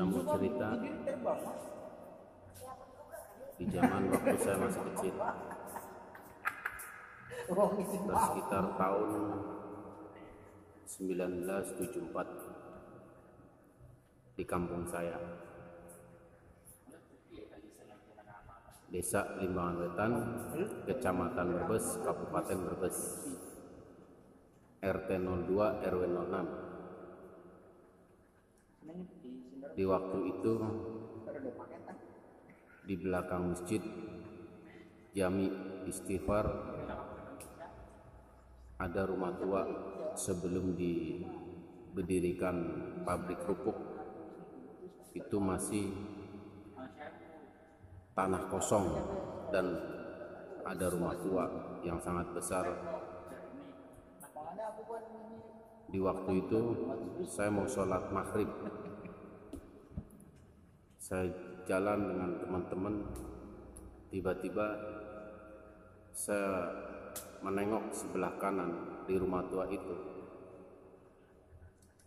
saya mau cerita di zaman waktu saya masih kecil. Sekitar tahun 1974 di kampung saya. Desa Limbangan Wetan, Kecamatan Brebes, Kabupaten Brebes, RT 02 RW 06. Di waktu itu di belakang masjid Jami Istighfar ada rumah tua sebelum diberdirikan pabrik kerupuk. Itu masih tanah kosong dan ada rumah tua yang sangat besar. Di waktu itu saya mau sholat maghrib saya jalan dengan teman-teman. Tiba-tiba saya menengok sebelah kanan di rumah tua itu.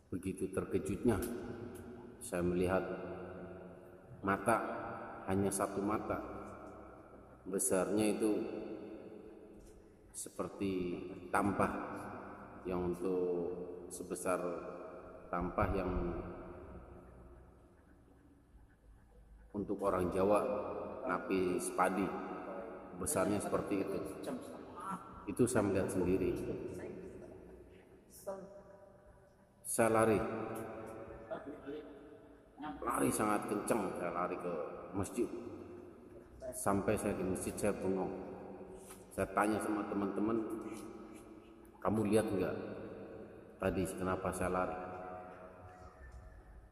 Begitu terkejutnya saya melihat mata hanya satu mata. Besarnya itu seperti tampah yang untuk sebesar tampah yang untuk orang Jawa napi sepadi besarnya seperti itu. Itu saya melihat sendiri. Saya lari. Lari sangat kencang saya lari ke masjid. Sampai saya di masjid saya bengong. Saya tanya sama teman-teman kamu lihat enggak tadi kenapa saya lari?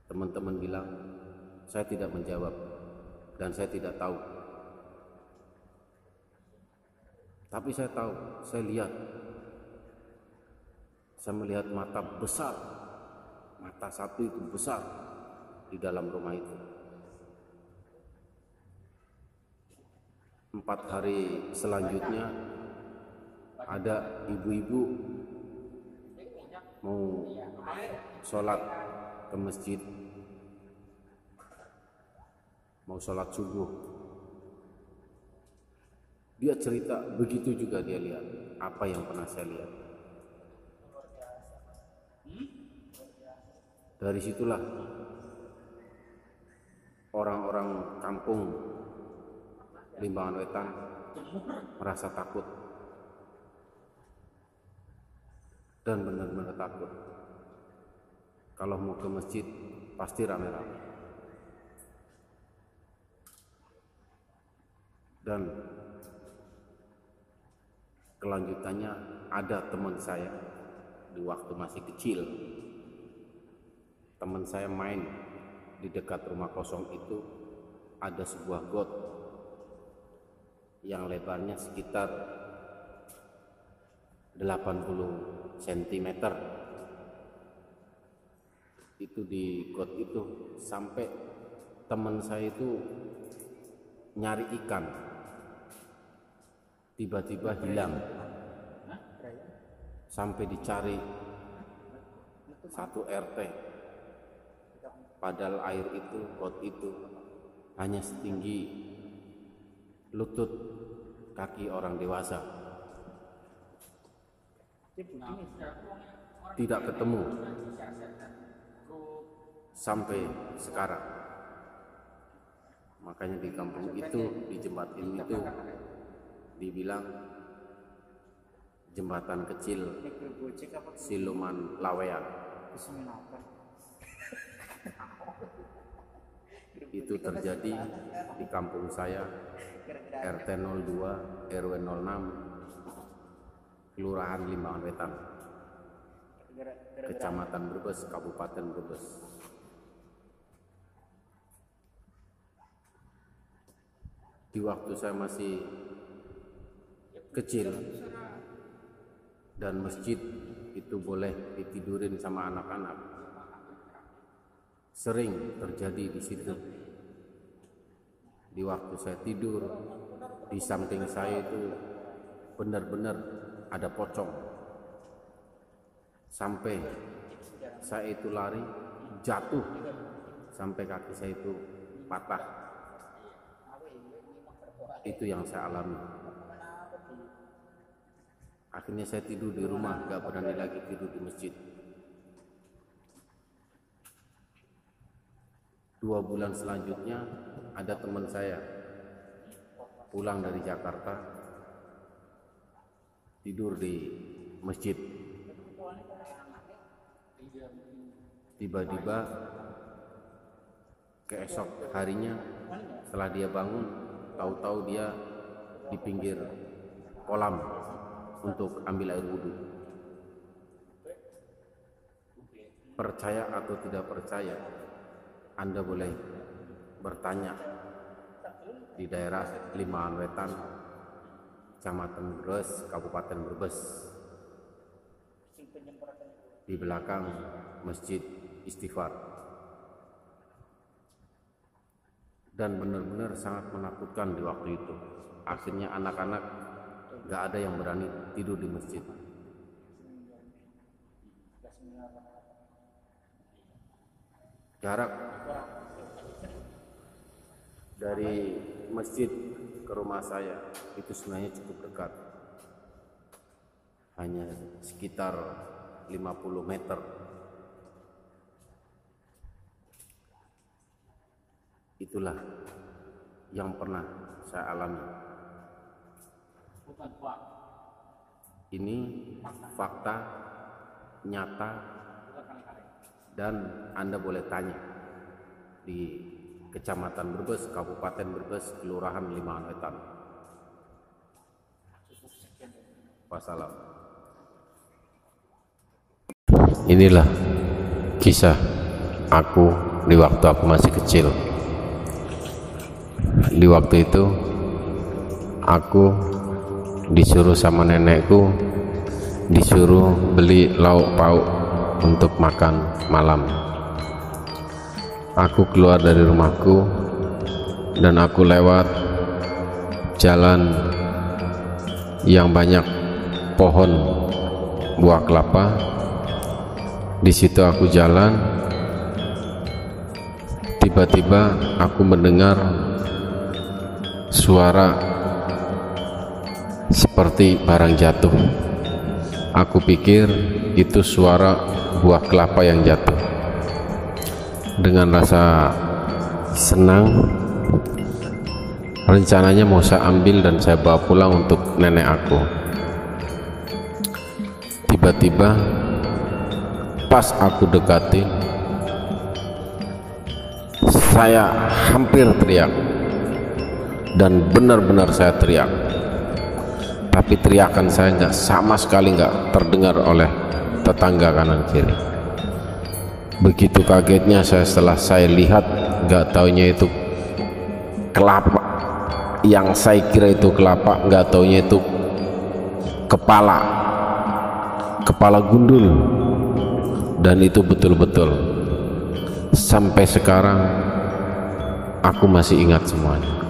Teman-teman bilang saya tidak menjawab dan saya tidak tahu. Tapi saya tahu saya lihat. Saya melihat mata besar. Mata satu itu besar di dalam rumah itu. Empat hari selanjutnya ada ibu-ibu mau sholat ke masjid mau sholat subuh. Dia cerita begitu juga dia lihat. Apa yang pernah saya lihat? Dari situlah orang-orang kampung Limbangan Wetan merasa takut. Dan benar-benar takut. Kalau mau ke masjid pasti rame-rame dan kelanjutannya ada teman saya di waktu masih kecil. Teman saya main di dekat rumah kosong itu ada sebuah got yang lebarnya sekitar 80 cm itu di got itu sampai teman saya itu nyari ikan tiba-tiba hilang sampai dicari satu RT padahal air itu got itu hanya setinggi lutut kaki orang dewasa. Tidak ketemu sampai sekarang. Makanya di kampung itu, di jembatan itu dibilang jembatan kecil Siluman Lawean. Itu terjadi di kampung saya RT 02 RW 06 Kelurahan Limbangan Wetan Kecamatan Brebes Kabupaten Brebes. Di waktu saya masih kecil. Dan masjid itu boleh ditidurin sama anak-anak. Sering terjadi di situ. Di waktu saya tidur di samping saya itu benar-benar ada pocong. Sampai saya itu lari jatuh sampai kaki saya itu patah. Itu yang saya alami akhirnya saya tidur di rumah gak berani lagi tidur di masjid. Dua bulan selanjutnya ada teman saya pulang dari Jakarta tidur di masjid. Tiba-tiba keesok harinya setelah dia bangun tahu-tahu dia di pinggir kolam untuk ambil air wudhu percaya atau tidak percaya anda boleh bertanya di daerah Limaan Wetan, Kecamatan Brebes, Kabupaten Brebes. Di belakang Masjid Istighfar. Dan benar-benar sangat menakutkan di waktu itu. Akhirnya anak-anak gak ada yang berani tidur di masjid. Jarak dari masjid ke rumah saya itu sebenarnya cukup dekat. Hanya sekitar 50 meter. Itulah yang pernah saya alami ini fakta nyata dan Anda boleh tanya di Kecamatan Brebes, Kabupaten Brebes, Kelurahan Limaan Wetan. Wassalam. Inilah kisah aku di waktu aku masih kecil. Di waktu itu aku disuruh sama nenekku disuruh beli lauk pauk untuk makan malam. Aku keluar dari rumahku dan aku lewat jalan yang banyak pohon buah kelapa. Di situ aku jalan. Tiba-tiba aku mendengar suara seperti barang jatuh. Aku pikir itu suara buah kelapa yang jatuh. Dengan rasa senang rencananya mau saya ambil dan saya bawa pulang untuk nenek aku. Tiba-tiba pas aku dekati saya hampir teriak. Dan benar-benar saya teriak tapi teriakan saya nggak sama sekali nggak terdengar oleh tetangga kanan kiri. Begitu kagetnya saya setelah saya lihat nggak taunya itu kelapa. Yang saya kira itu kelapa nggak taunya itu kepala. Kepala gundul. Dan itu betul-betul. Sampai sekarang aku masih ingat semuanya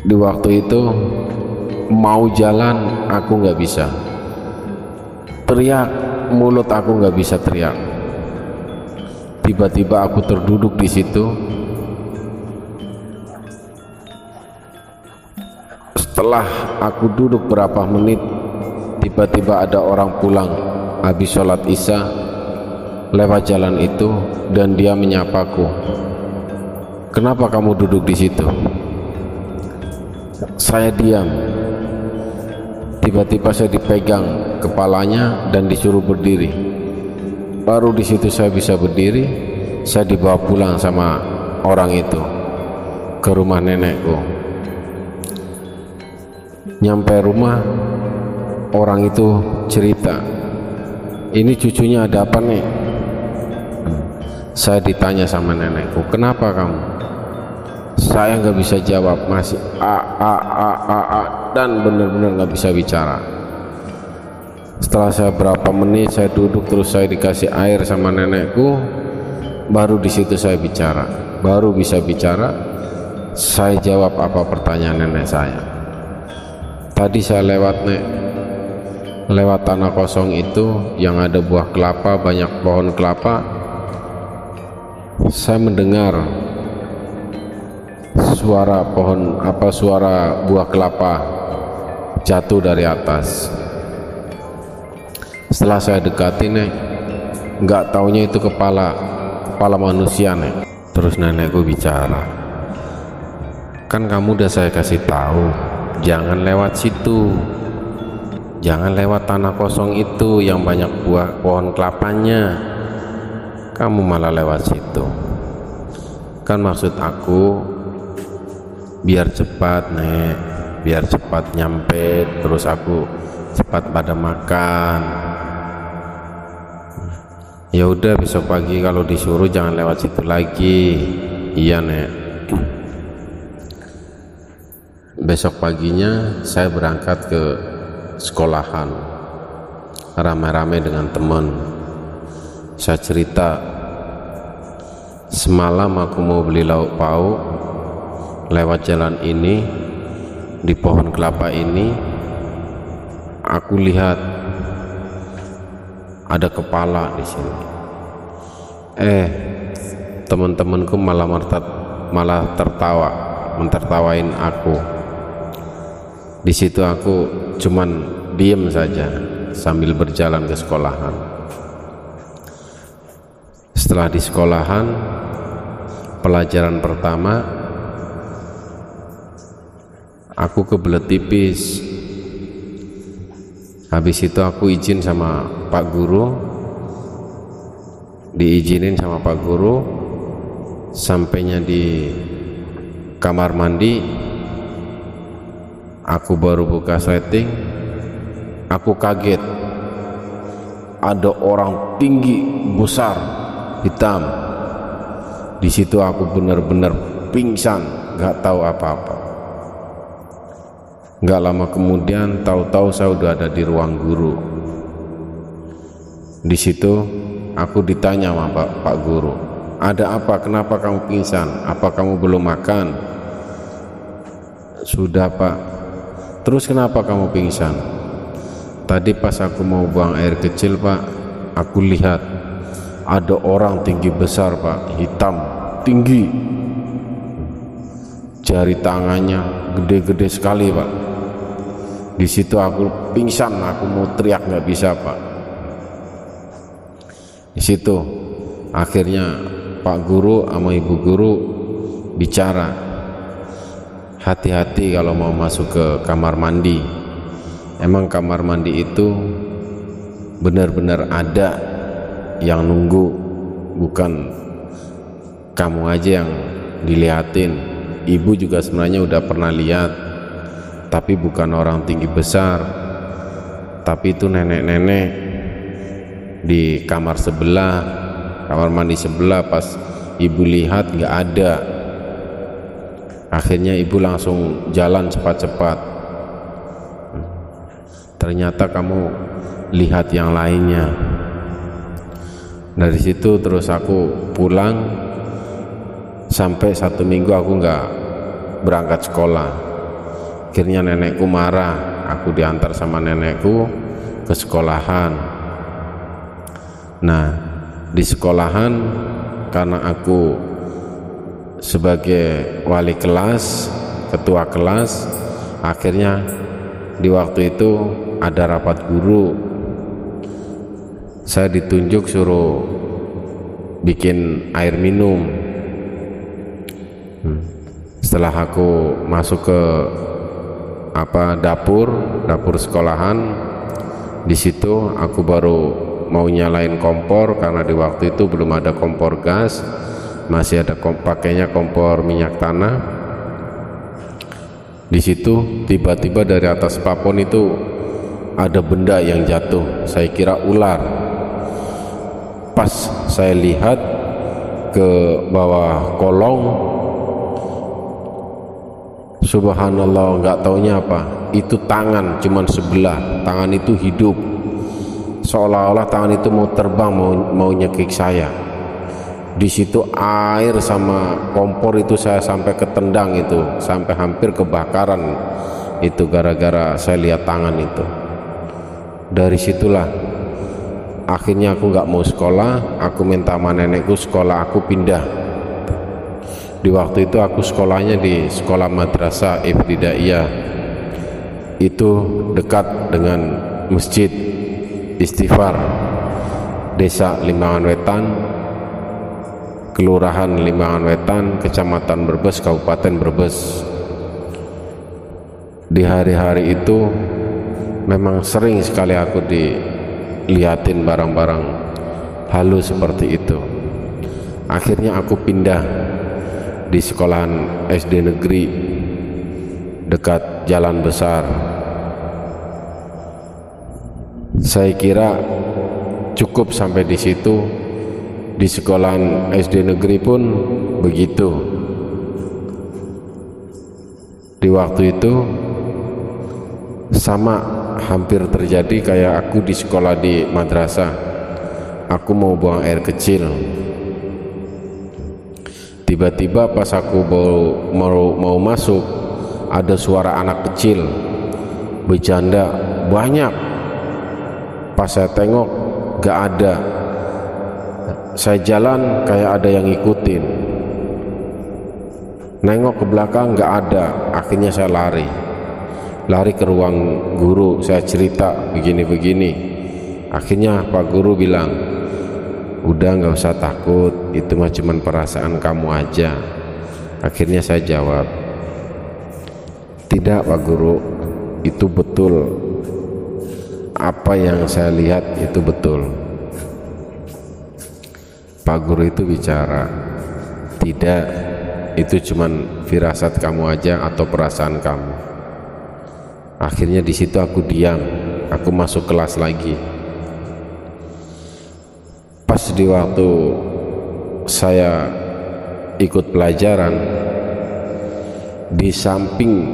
di waktu itu mau jalan aku nggak bisa. Teriak mulut aku nggak bisa teriak. Tiba-tiba aku terduduk di situ. Setelah aku duduk berapa menit tiba-tiba ada orang pulang. Habis sholat isya lewat jalan itu dan dia menyapaku. Kenapa kamu duduk di situ saya diam. Tiba-tiba saya dipegang kepalanya dan disuruh berdiri. Baru di situ saya bisa berdiri saya dibawa pulang sama orang itu ke rumah nenekku. Nyampe rumah orang itu cerita ini cucunya ada apa nih saya ditanya sama nenekku kenapa kamu saya nggak bisa jawab masih a a a a, a. Dan benar-benar nggak bisa bicara. Setelah saya berapa menit saya duduk terus saya dikasih air sama nenekku baru di situ saya bicara. Baru bisa bicara saya jawab apa pertanyaan nenek saya. Tadi saya lewat nek. Lewat tanah kosong itu yang ada buah kelapa banyak pohon kelapa saya mendengar suara pohon apa suara buah kelapa jatuh dari atas. Setelah saya dekati nih nggak taunya itu kepala kepala manusia nih terus nenekku bicara kan kamu udah saya kasih tahu jangan lewat situ. Jangan lewat tanah kosong itu yang banyak buah pohon kelapanya. Kamu malah lewat situ. Kan maksud aku biar cepat nek. Biar cepat nyampe terus aku cepat pada makan. Ya udah besok pagi kalau disuruh jangan lewat situ lagi. Iya nek. Besok paginya saya berangkat ke sekolahan. Rame-rame dengan teman. Saya cerita semalam aku mau beli lauk pauk lewat jalan ini di pohon kelapa ini aku lihat ada kepala di sini. Eh teman-temanku malah mertat, malah tertawa mentertawain aku. Di situ aku cuman diem saja sambil berjalan ke sekolahan. Setelah di sekolahan pelajaran pertama aku kebelet tipis. Habis itu aku izin sama pak guru. Diizinin sama pak guru. Sampainya di kamar mandi. Aku baru buka setting. Aku kaget. Ada orang tinggi besar hitam. Di situ aku benar-benar pingsan gak tahu apa-apa Nggak lama kemudian tahu-tahu saya udah ada di ruang guru. Di situ aku ditanya sama Pak, Pak Guru, ada apa? Kenapa kamu pingsan? Apa kamu belum makan? Sudah Pak. Terus kenapa kamu pingsan? Tadi pas aku mau buang air kecil Pak, aku lihat ada orang tinggi besar Pak, hitam, tinggi. Jari tangannya gede-gede sekali Pak di situ aku pingsan aku mau teriak nggak bisa pak. Di situ akhirnya pak guru sama ibu guru bicara hati-hati kalau mau masuk ke kamar mandi. Emang kamar mandi itu benar-benar ada yang nunggu bukan kamu aja yang dilihatin ibu juga sebenarnya udah pernah lihat tapi bukan orang tinggi besar. Tapi itu nenek-nenek di kamar sebelah kamar mandi sebelah pas ibu lihat nggak ada. Akhirnya ibu langsung jalan cepat-cepat. Ternyata kamu lihat yang lainnya. Dari situ terus aku pulang. Sampai satu minggu aku nggak berangkat sekolah akhirnya nenekku marah. Aku diantar sama nenekku ke sekolahan. Nah di sekolahan karena aku sebagai wali kelas ketua kelas akhirnya di waktu itu ada rapat guru. Saya ditunjuk suruh bikin air minum. Hmm. setelah aku masuk ke apa dapur dapur sekolahan. Di situ aku baru mau nyalain kompor karena di waktu itu belum ada kompor gas. Masih ada kom pakainya kompor minyak tanah. Di situ tiba-tiba dari atas papon itu ada benda yang jatuh. Saya kira ular. Pas saya lihat ke bawah kolong subhanallah nggak taunya apa? Itu tangan cuman sebelah. Tangan itu hidup. Seolah-olah tangan itu mau terbang mau, mau nyekik saya. Di situ air sama kompor itu saya sampai ketendang itu sampai hampir kebakaran itu gara-gara saya lihat tangan itu. Dari situlah akhirnya aku nggak mau sekolah aku minta sama nenekku sekolah aku pindah di waktu itu aku sekolahnya di sekolah madrasah ibtidaiyah. Itu dekat dengan masjid istighfar desa Limbangan Wetan kelurahan Limbangan Wetan kecamatan Brebes Kabupaten Brebes. Di hari-hari itu memang sering sekali aku dilihatin barang-barang halus seperti itu. Akhirnya aku pindah di sekolahan SD negeri dekat jalan besar. Saya kira cukup sampai di situ. Di sekolahan SD negeri pun begitu. Di waktu itu sama hampir terjadi kayak aku di sekolah di madrasah. Aku mau buang air kecil tiba-tiba pas aku mau, mau, mau masuk ada suara anak kecil. Bercanda banyak. Pas saya tengok gak ada. Saya jalan kayak ada yang ngikutin. Nengok ke belakang gak ada. Akhirnya saya lari. Lari ke ruang guru saya cerita begini-begini. Akhirnya Pak Guru bilang udah nggak usah takut. Itu mah cuma perasaan kamu aja. Akhirnya saya jawab tidak Pak Guru. Itu betul. Apa yang saya lihat itu betul. Pak Guru itu bicara tidak. Itu cuman firasat kamu aja atau perasaan kamu. Akhirnya di situ aku diam. Aku masuk kelas lagi pas di waktu saya ikut pelajaran di samping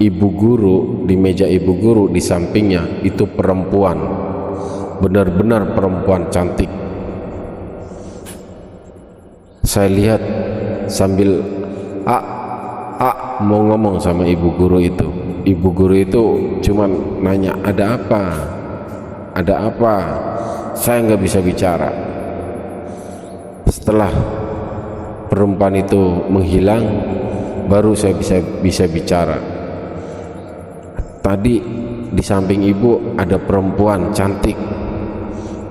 ibu guru di meja ibu guru di sampingnya itu perempuan. Benar-benar perempuan cantik. Saya lihat sambil ah ah mau ngomong sama ibu guru itu. Ibu guru itu cuman nanya ada apa? Ada apa saya nggak bisa bicara. Setelah perempuan itu menghilang baru saya bisa bisa bicara. Tadi di samping ibu ada perempuan cantik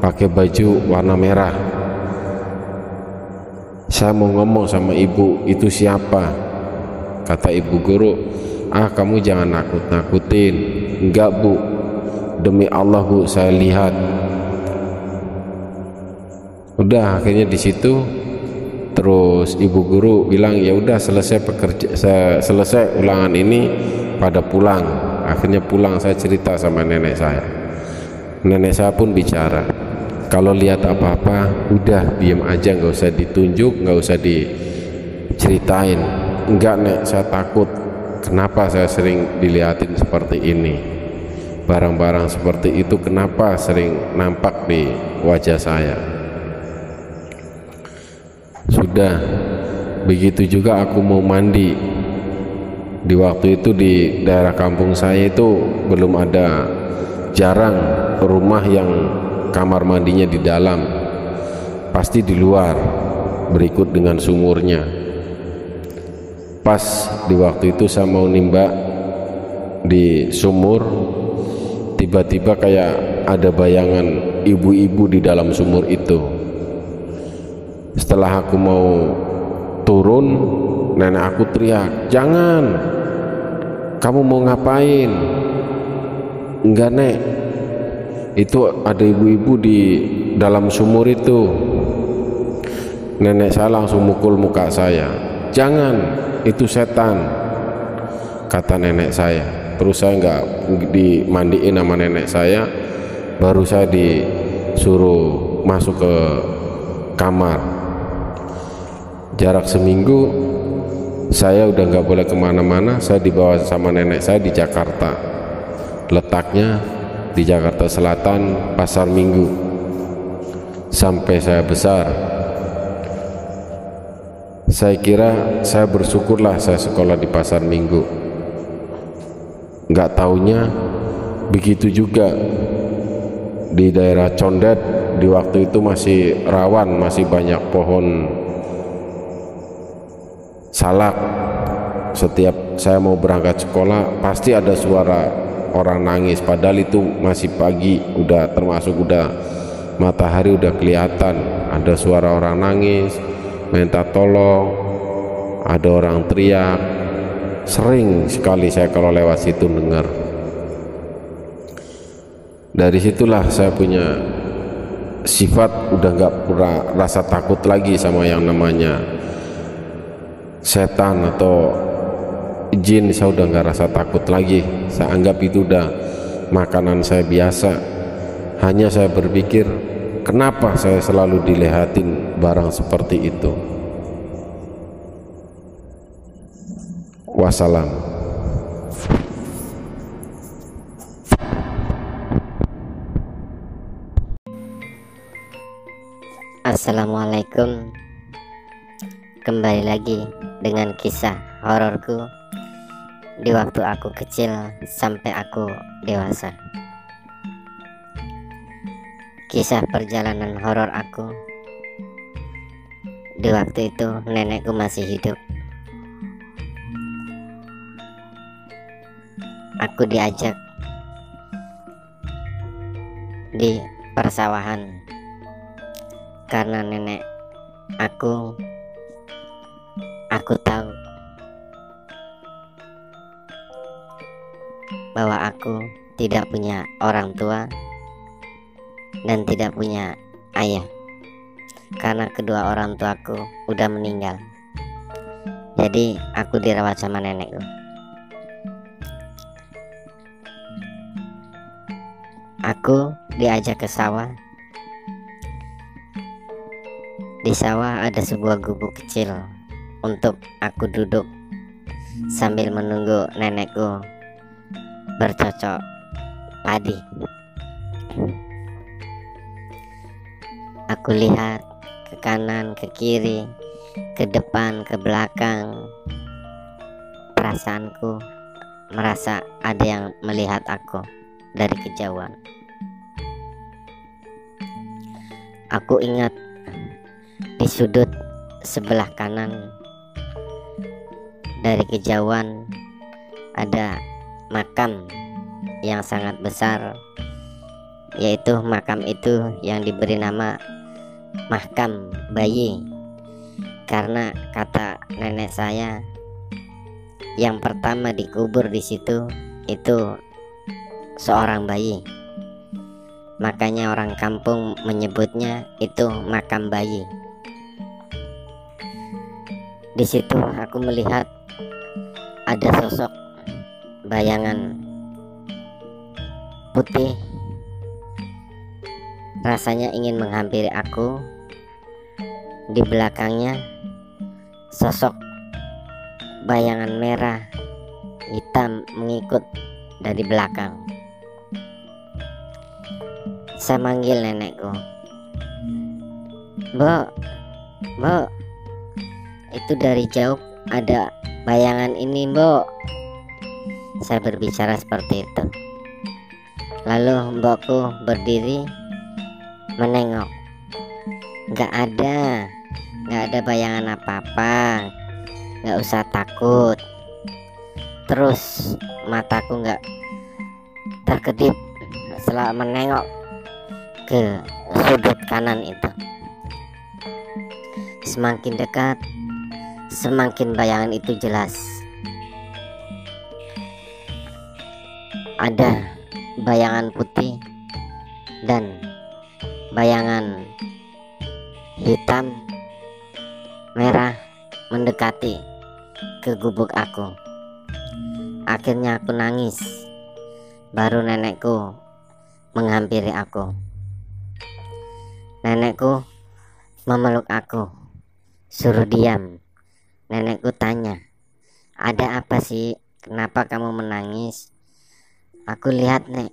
pakai baju warna merah. Saya mau ngomong sama ibu itu siapa? kata ibu guru. Ah kamu jangan nakut-nakutin. Enggak bu. Demi Allah bu saya lihat udah akhirnya di situ terus ibu guru bilang ya udah selesai pekerja selesai ulangan ini pada pulang. Akhirnya pulang saya cerita sama nenek saya. Nenek saya pun bicara kalau lihat apa-apa udah diam aja nggak usah ditunjuk nggak usah diceritain. Enggak nek saya takut kenapa saya sering dilihatin seperti ini? Barang-barang seperti itu kenapa sering nampak di wajah saya sudah. Begitu juga aku mau mandi. Di waktu itu di daerah kampung saya itu belum ada jarang rumah yang kamar mandinya di dalam. Pasti di luar berikut dengan sumurnya. Pas di waktu itu saya mau nimba di sumur tiba-tiba kayak ada bayangan ibu-ibu di dalam sumur itu setelah aku mau turun nenek aku teriak jangan! Kamu mau ngapain? Enggak nek. Itu ada ibu-ibu di dalam sumur itu. Nenek saya langsung mukul muka saya jangan itu setan kata nenek saya. Terus saya nggak dimandiin sama nenek saya baru saya disuruh masuk ke kamar jarak seminggu saya udah nggak boleh ke mana-mana. Saya dibawa sama nenek saya di Jakarta. Letaknya di Jakarta Selatan pasar minggu. Sampai saya besar. Saya kira saya bersyukurlah saya sekolah di pasar minggu. Nggak taunya begitu juga. Di daerah Condet di waktu itu masih rawan masih banyak pohon salak setiap saya mau berangkat sekolah pasti ada suara orang nangis. Padahal itu masih pagi udah termasuk udah matahari udah kelihatan. Ada suara orang nangis minta tolong ada orang teriak. Sering sekali saya kalau lewat situ dengar. Dari situlah saya punya sifat udah nggak pernah rasa takut lagi sama yang namanya setan atau jin saya udah nggak rasa takut lagi. Saya anggap itu udah makanan saya biasa. Hanya saya berpikir kenapa saya selalu dilihatin barang seperti itu? Wassalam. Assalamualaikum. Kembali lagi dengan kisah hororku Di waktu aku kecil sampai aku dewasa. Kisah perjalanan horor aku Di waktu itu nenekku masih hidup. Aku diajak di persawahan karena nenek aku aku tahu bahwa aku tidak punya orang tua dan tidak punya ayah. Karena kedua orang tuaku udah meninggal. Jadi aku dirawat sama nenekku aku diajak ke sawah. Di sawah ada sebuah gubuk kecil untuk aku duduk sambil menunggu nenekku bercocok padi. Aku lihat ke kanan, ke kiri, ke depan, ke belakang. Perasaanku merasa ada yang melihat aku dari kejauhan. Aku ingat di sudut sebelah kanan dari kejauhan ada makam yang sangat besar yaitu makam itu yang diberi nama makam bayi. Karena kata nenek saya yang pertama dikubur di situ itu seorang bayi. Makanya orang kampung menyebutnya itu makam bayi. Di situ aku melihat ada sosok bayangan putih. Rasanya ingin menghampiri aku. Di belakangnya sosok bayangan merah hitam mengikut dari belakang. Saya manggil nenekku. Mbok Mbok. Itu dari jauh ada bayangan ini mbok saya berbicara seperti itu. Lalu mbokku berdiri menengok. Nggak ada. Nggak ada bayangan apa-apa. Nggak usah takut. Terus mataku nggak terkedip setelah menengok ke sudut kanan itu. Semakin dekat semakin bayangan itu jelas. Ada bayangan putih dan bayangan hitam merah mendekati ke gubuk aku. Akhirnya aku nangis. Baru nenekku menghampiri aku. Nenekku memeluk aku, suruh diam. Nenekku tanya, ada apa sih? Kenapa kamu menangis? Aku lihat nek,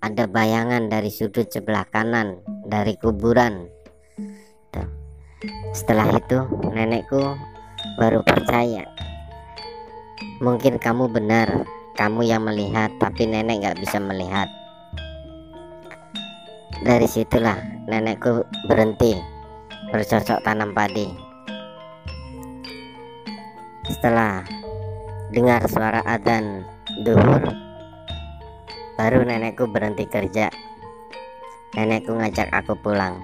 ada bayangan dari sudut sebelah kanan dari kuburan. Tuh. Setelah itu nenekku baru percaya. Mungkin kamu benar, kamu yang melihat, tapi nenek gak bisa melihat. dari situlah nenekku berhenti bercocok tanam padi setelah dengar suara adzan duhur baru nenekku berhenti kerja. Nenekku ngajak aku pulang.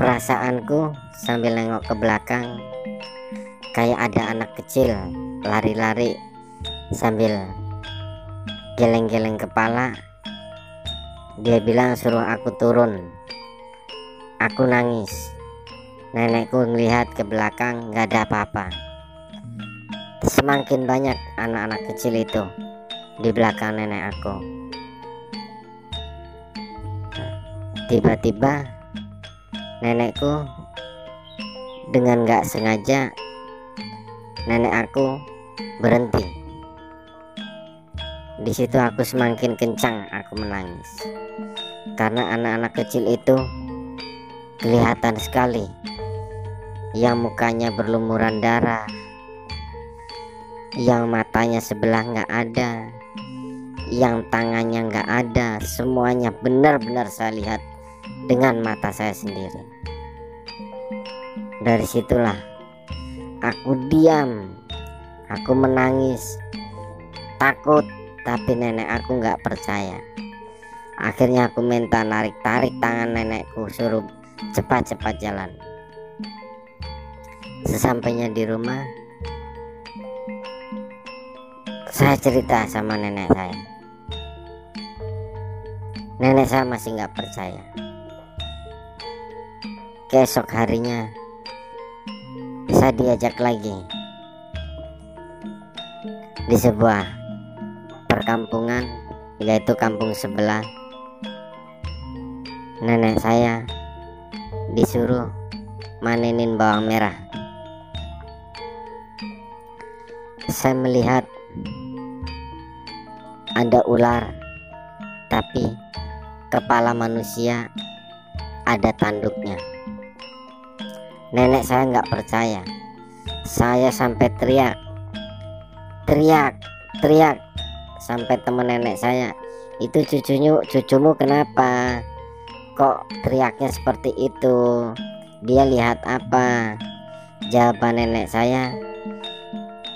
Perasaanku sambil nengok ke belakang kayak ada anak kecil lari-lari sambil geleng-geleng kepala. Dia bilang suruh aku turun. Aku nangis nenekku melihat ke belakang gak ada apa-apa. Semakin banyak anak-anak kecil itu di belakang nenek aku. Tiba-tiba nenekku dengan gak sengaja nenek aku berhenti. Di situ aku semakin kencang aku menangis. Karena anak-anak kecil itu kelihatan sekali yang mukanya berlumuran darah yang matanya sebelah nggak ada yang tangannya nggak ada semuanya benar-benar saya lihat dengan mata saya sendiri. Dari situlah aku diam aku menangis takut tapi nenek aku nggak percaya. Akhirnya aku minta narik-tarik tangan nenekku suruh cepat-cepat jalan sesampainya di rumah saya cerita sama nenek saya. Nenek saya masih nggak percaya. Keesok harinya saya diajak lagi di sebuah perkampungan yaitu kampung sebelah. Nenek saya disuruh manenin bawang merah saya melihat ada ular tapi kepala manusia ada tanduknya. Nenek saya nggak percaya. Saya sampai teriak teriak teriak sampai temen nenek saya itu cucunya cucumu kenapa? Kok teriaknya seperti itu? Dia lihat apa? Jawaban nenek saya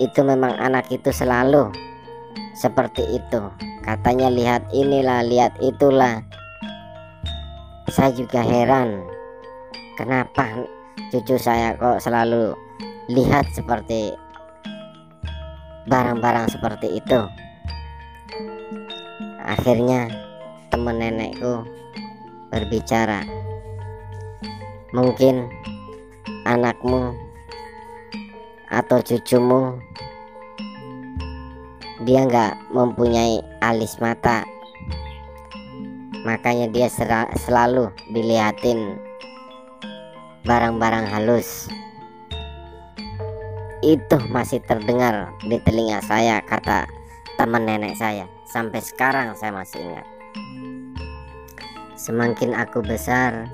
itu memang anak itu selalu seperti itu. Katanya lihat inilah lihat itulah. Saya juga heran kenapa cucu saya kok selalu lihat seperti barang-barang seperti itu? Akhirnya teman nenekku berbicara mungkin anakmu atau cucumu dia nggak mempunyai alis mata. Makanya dia selalu dilihatin barang-barang halus. Itu masih terdengar di telinga saya kata teman nenek saya. Sampai sekarang saya masih ingat. Semakin aku besar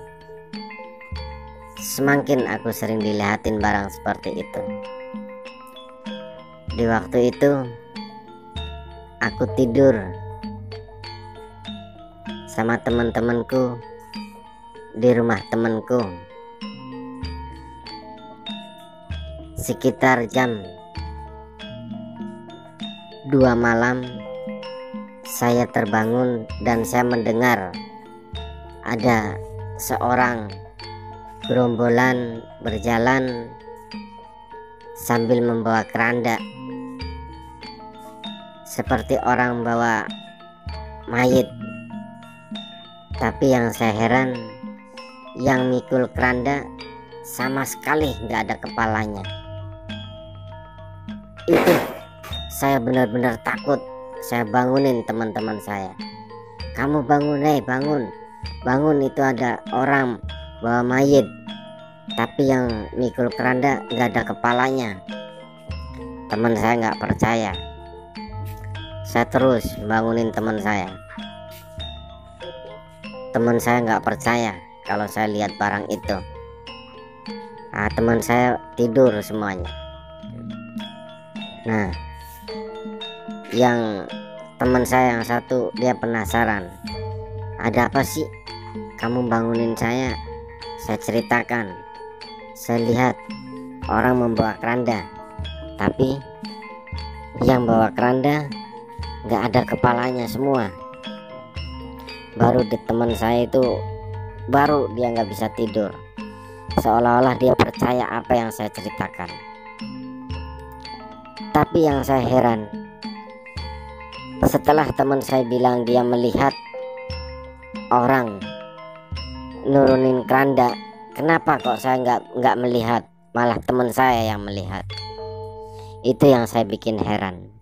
semakin aku sering dilihatin barang seperti itu. Di waktu itu aku tidur sama teman-temanku di rumah temanku. Sekitar jam 2 malam saya terbangun dan saya mendengar ada seorang gerombolan berjalan sambil membawa keranda seperti orang bawa mayit. Tapi yang saya heran yang mikul keranda sama sekali nggak ada kepalanya. Itu saya benar-benar takut saya bangunin teman-teman saya. Kamu bangun hei bangun. Bangun itu ada orang bawa mayit. Tapi yang mikul keranda nggak ada kepalanya. Teman saya nggak percaya saya terus bangunin teman saya. Teman saya nggak percaya kalau saya lihat barang itu. Nah, teman saya tidur semuanya. Nah yang teman saya yang satu dia penasaran. Ada apa sih? Kamu bangunin saya. Saya ceritakan. Saya lihat orang membawa keranda. Tapi yang bawa keranda nggak ada kepalanya semua. Baru di teman saya itu baru dia nggak bisa tidur. Seolah-olah dia percaya apa yang saya ceritakan. Tapi yang saya heran setelah teman saya bilang dia melihat orang nurunin keranda kenapa kok saya nggak nggak melihat? Malah teman saya yang melihat. Itu yang saya bikin heran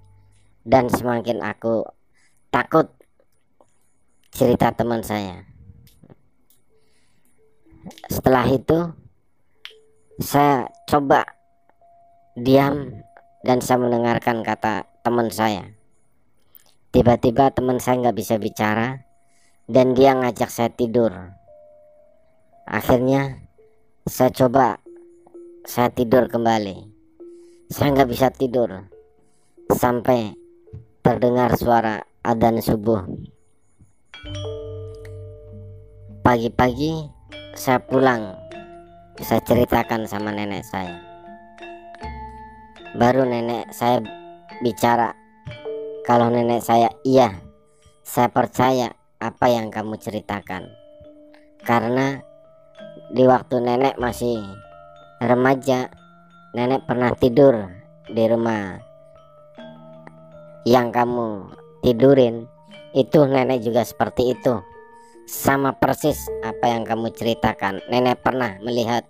dan semakin aku takut cerita teman saya setelah itu saya coba diam dan saya mendengarkan kata teman saya tiba-tiba teman saya nggak bisa bicara dan dia ngajak saya tidur. Akhirnya saya coba saya tidur kembali. Saya nggak bisa tidur sampai terdengar suara adzan subuh. Pagi-pagi saya pulang, saya ceritakan sama nenek saya. Baru nenek saya bicara kalau nenek saya iya, saya percaya apa yang kamu ceritakan karena di waktu nenek masih remaja nenek pernah tidur di rumah yang kamu tidurin itu nenek juga seperti itu. Sama persis apa yang kamu ceritakan. Nenek pernah melihat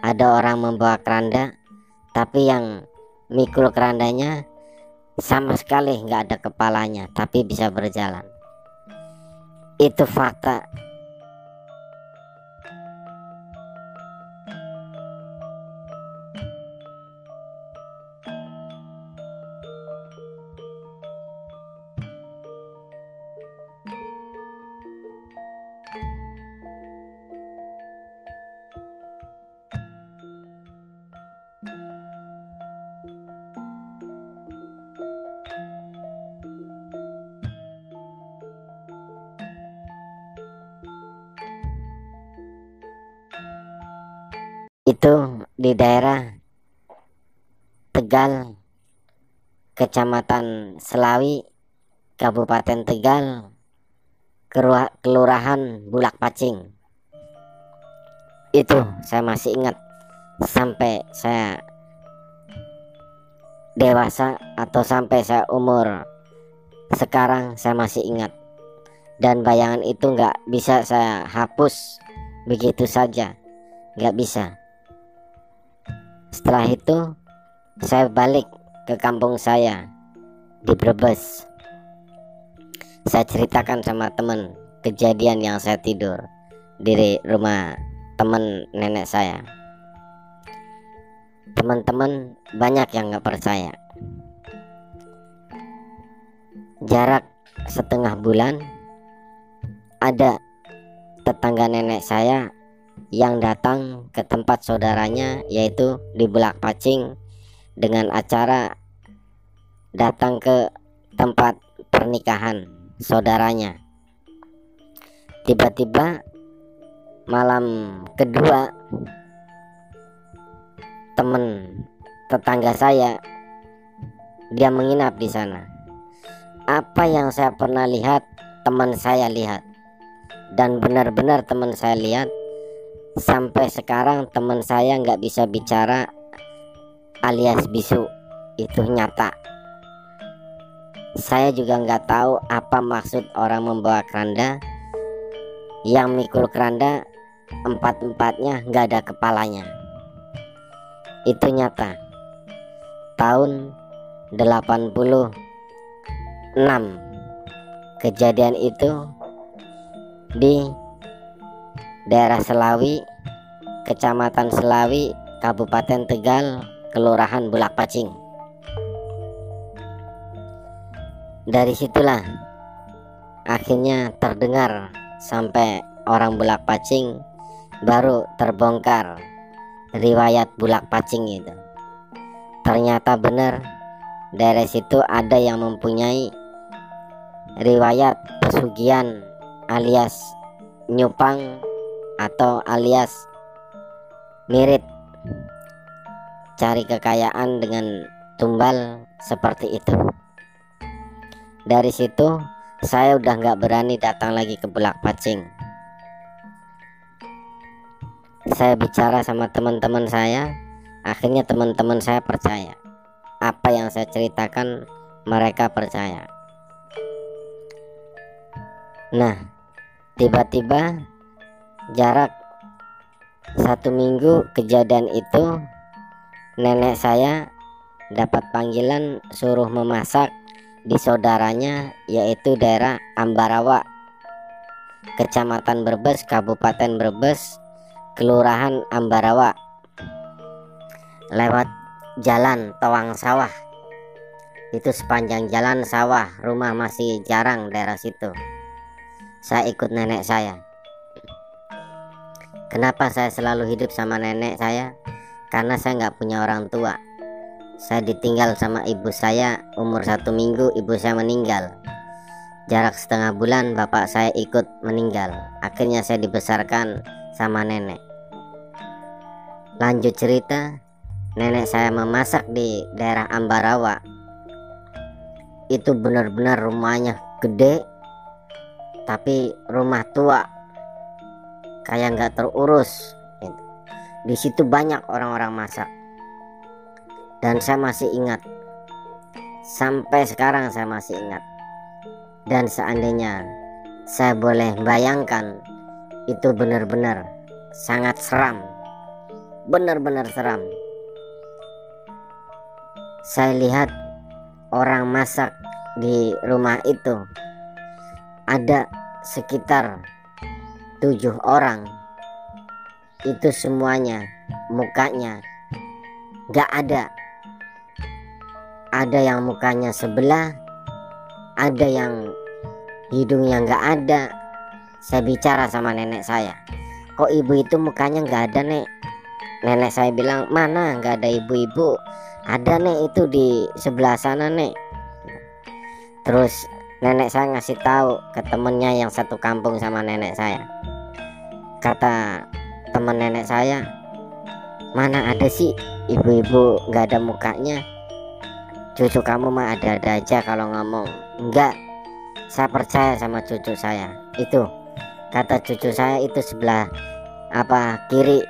ada orang membawa keranda tapi yang mikul kerandanya sama sekali nggak ada kepalanya tapi bisa berjalan. Itu fakta Kecamatan Selawi Kabupaten Tegal Kelurahan Bulak Pacing. Itu saya masih ingat sampai saya dewasa atau sampai saya umur sekarang saya masih ingat. Dan bayangan itu nggak bisa saya hapus begitu saja. Nggak bisa. Setelah itu saya balik ke kampung saya di Brebes. Saya ceritakan sama teman kejadian yang saya tidur di rumah teman nenek saya. Teman-teman banyak yang nggak percaya. Jarak setengah bulan ada tetangga nenek saya yang datang ke tempat saudaranya yaitu di Bulak Pacing dengan acara datang ke tempat pernikahan saudaranya. Tiba-tiba malam kedua teman tetangga saya dia menginap di sana. Apa yang saya pernah lihat teman saya lihat dan benar-benar teman saya lihat sampai sekarang teman saya nggak bisa bicara alias bisu itu nyata. Saya juga nggak tahu apa maksud orang membawa keranda. Yang mikul keranda empat-empatnya nggak ada kepalanya. Itu nyata. Tahun 86 kejadian itu di daerah Selawi, Kecamatan Selawi, Kabupaten Tegal, Kelurahan Bulak Pacing. Dari situlah akhirnya terdengar sampai orang Bulak Pacing baru terbongkar riwayat Bulak Pacing itu. Ternyata benar dari situ ada yang mempunyai riwayat pesugihan alias nyupang atau alias mirip cari kekayaan dengan tumbal seperti itu. Dari situ saya udah nggak berani datang lagi ke bulak pacing. Saya bicara sama teman-teman saya akhirnya teman-teman saya percaya. Apa yang saya ceritakan mereka percaya. Nah tiba-tiba jarak satu minggu kejadian itu nenek saya dapat panggilan suruh memasak di saudaranya yaitu daerah Ambarawa Kecamatan Brebes Kabupaten Brebes Kelurahan Ambarawa lewat jalan Tawang Sawah. Itu sepanjang jalan sawah rumah masih jarang daerah situ. Saya ikut nenek saya. Kenapa saya selalu hidup sama nenek saya? Karena saya nggak punya orang tua. Saya ditinggal sama ibu saya umur satu minggu, ibu saya meninggal. Jarak setengah bulan bapak saya ikut meninggal. Akhirnya saya dibesarkan sama nenek. Lanjut cerita, nenek saya memasak di daerah Ambarawa. Itu benar-benar rumahnya gede, tapi rumah tua kayak nggak terurus. Di situ banyak orang-orang masak. Dan saya masih ingat. Sampai sekarang saya masih ingat. Dan seandainya saya boleh bayangkan itu benar-benar sangat seram. Benar-benar seram. Saya lihat orang masak di rumah itu. Ada sekitar tujuh orang itu semuanya mukanya. Gak ada. Ada yang mukanya sebelah ada yang hidungnya gak ada. Saya bicara sama nenek saya. Kok ibu itu mukanya gak ada nek? Nenek saya bilang mana? Gak ada ibu-ibu. Ada nek itu di sebelah sana nek. Terus nenek saya ngasih tahu ke temennya yang satu kampung sama nenek saya. Kata teman nenek saya. Mana ada sih ibu-ibu nggak ada mukanya. Cucu kamu mah ada-ada aja kalau ngomong. Enggak saya percaya sama cucu saya. Itu kata cucu saya itu sebelah apa kiri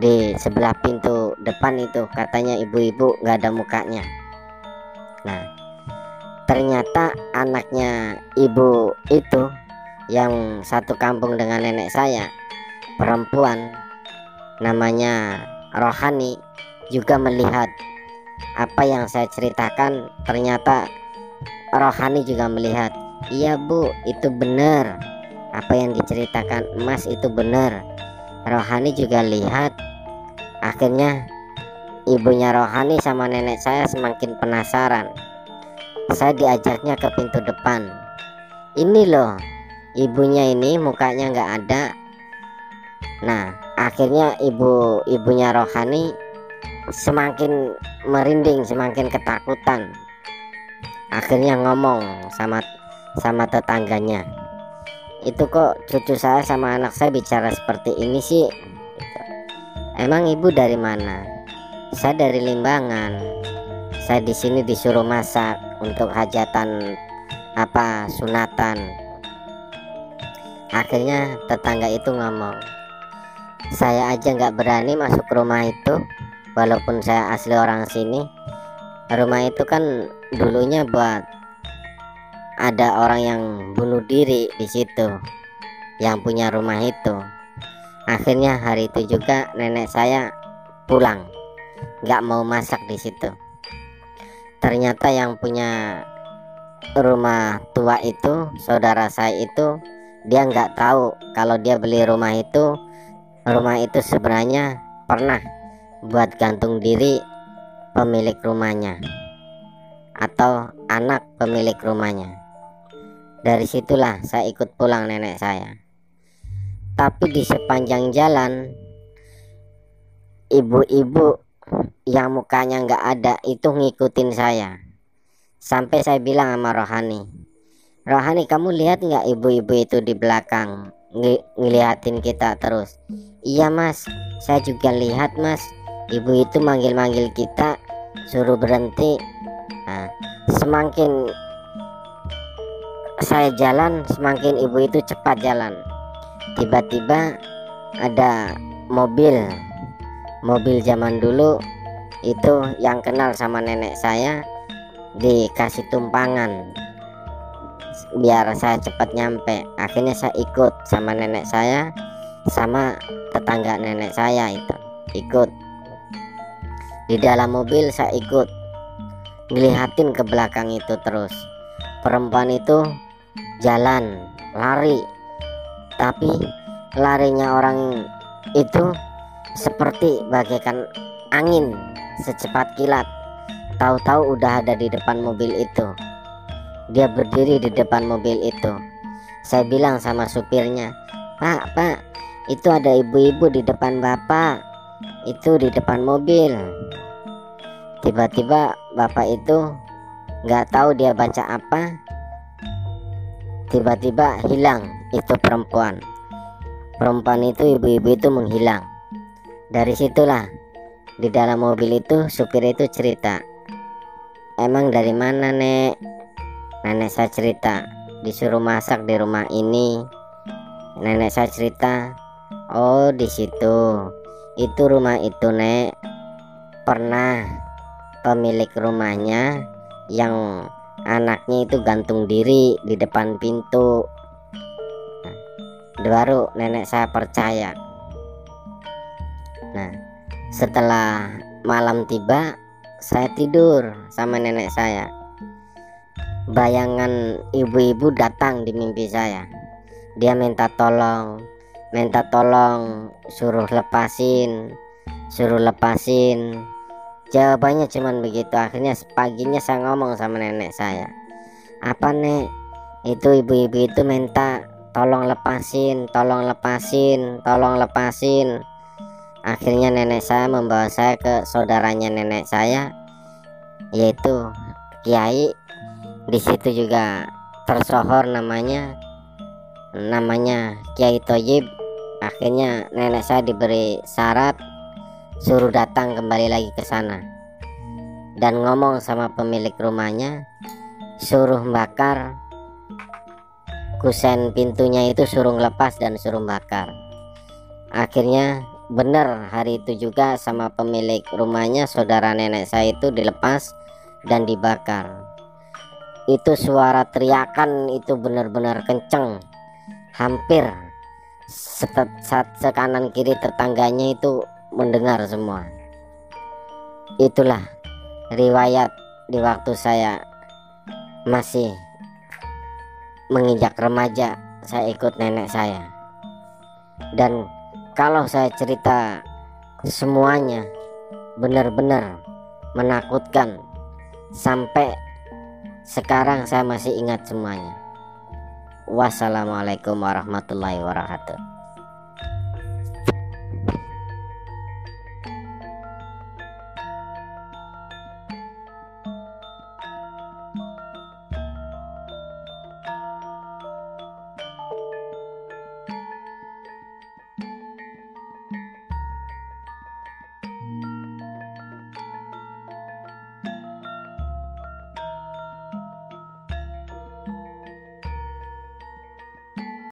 di sebelah pintu depan itu katanya ibu-ibu nggak ada mukanya. Nah ternyata anaknya ibu itu yang satu kampung dengan nenek saya perempuan namanya Rohani juga melihat apa yang saya ceritakan ternyata Rohani juga melihat iya bu itu benar. Apa yang diceritakan emas itu benar. Rohani juga lihat akhirnya ibunya Rohani sama nenek saya semakin penasaran. Saya diajaknya ke pintu depan. Ini loh ibunya ini mukanya nggak ada Nah, akhirnya ibu ibunya Rohani semakin merinding, semakin ketakutan. Akhirnya ngomong sama sama tetangganya. Itu kok cucu saya sama anak saya bicara seperti ini sih? Emang ibu dari mana? Saya dari Limbangan. Saya di sini disuruh masak untuk hajatan apa sunatan. Akhirnya tetangga itu ngomong, saya aja nggak berani masuk rumah itu walaupun saya asli orang sini. Rumah itu kan dulunya buat ada orang yang bunuh diri di situ yang punya rumah itu. Akhirnya hari itu juga nenek saya pulang nggak mau masak di situ. Ternyata yang punya rumah tua itu saudara saya itu dia nggak tahu kalau dia beli rumah itu rumah itu sebenarnya pernah buat gantung diri pemilik rumahnya atau anak pemilik rumahnya. Dari situlah saya ikut pulang nenek saya. Tapi di sepanjang jalan ibu-ibu yang mukanya nggak ada itu ngikutin saya. Sampai saya bilang sama Rohani, Rohani kamu lihat nggak ibu-ibu itu di belakang ng ngeliatin kita terus. Iya mas. Saya juga lihat mas. Ibu itu manggil-manggil kita suruh berhenti. Nah, semakin saya jalan semakin ibu itu cepat jalan. Tiba-tiba ada mobil. Mobil zaman dulu itu yang kenal sama nenek saya dikasih tumpangan biar saya cepat nyampe. Akhirnya saya ikut sama nenek saya sama tetangga nenek saya itu ikut. Di dalam mobil saya ikut ngelihatin ke belakang itu terus. Perempuan itu jalan lari. Tapi larinya orang itu seperti bagaikan angin secepat kilat. Tahu-tahu udah ada di depan mobil itu dia berdiri di depan mobil itu. Saya bilang sama supirnya pak pak itu ada ibu-ibu di depan bapak. Itu di depan mobil. Tiba-tiba bapak itu nggak tahu dia baca apa. Tiba-tiba hilang itu perempuan. Perempuan itu ibu-ibu itu menghilang. Dari situlah di dalam mobil itu supir itu cerita emang dari mana nek nenek saya cerita disuruh masak di rumah ini. Nenek saya cerita oh di situ. Itu rumah itu nek. Pernah pemilik rumahnya yang anaknya itu gantung diri di depan pintu. Nah, baru nenek saya percaya. Nah setelah malam tiba saya tidur sama nenek saya bayangan ibu-ibu datang di mimpi saya. Dia minta tolong minta tolong suruh lepasin suruh lepasin. Jawabannya cuman begitu. Akhirnya paginya saya ngomong sama nenek saya. Apa nek? Itu ibu-ibu itu minta tolong lepasin tolong lepasin tolong lepasin. Akhirnya nenek saya membawa saya ke saudaranya nenek saya yaitu kiai di situ juga tersohor namanya namanya Kiai Toyib. Akhirnya nenek saya diberi syarat suruh datang kembali lagi ke sana. Dan ngomong sama pemilik rumahnya suruh bakar. Kusen pintunya itu suruh lepas dan suruh bakar. Akhirnya benar hari itu juga sama pemilik rumahnya saudara nenek saya itu dilepas dan dibakar itu suara teriakan itu benar-benar kenceng. Hampir saat sekanan kiri tetangganya itu mendengar semua. Itulah riwayat di waktu saya masih menginjak remaja saya ikut nenek saya. Dan kalau saya cerita semuanya benar-benar menakutkan sampai sekarang saya masih ingat semuanya. Wassalamualaikum warahmatullahi wabarakatuh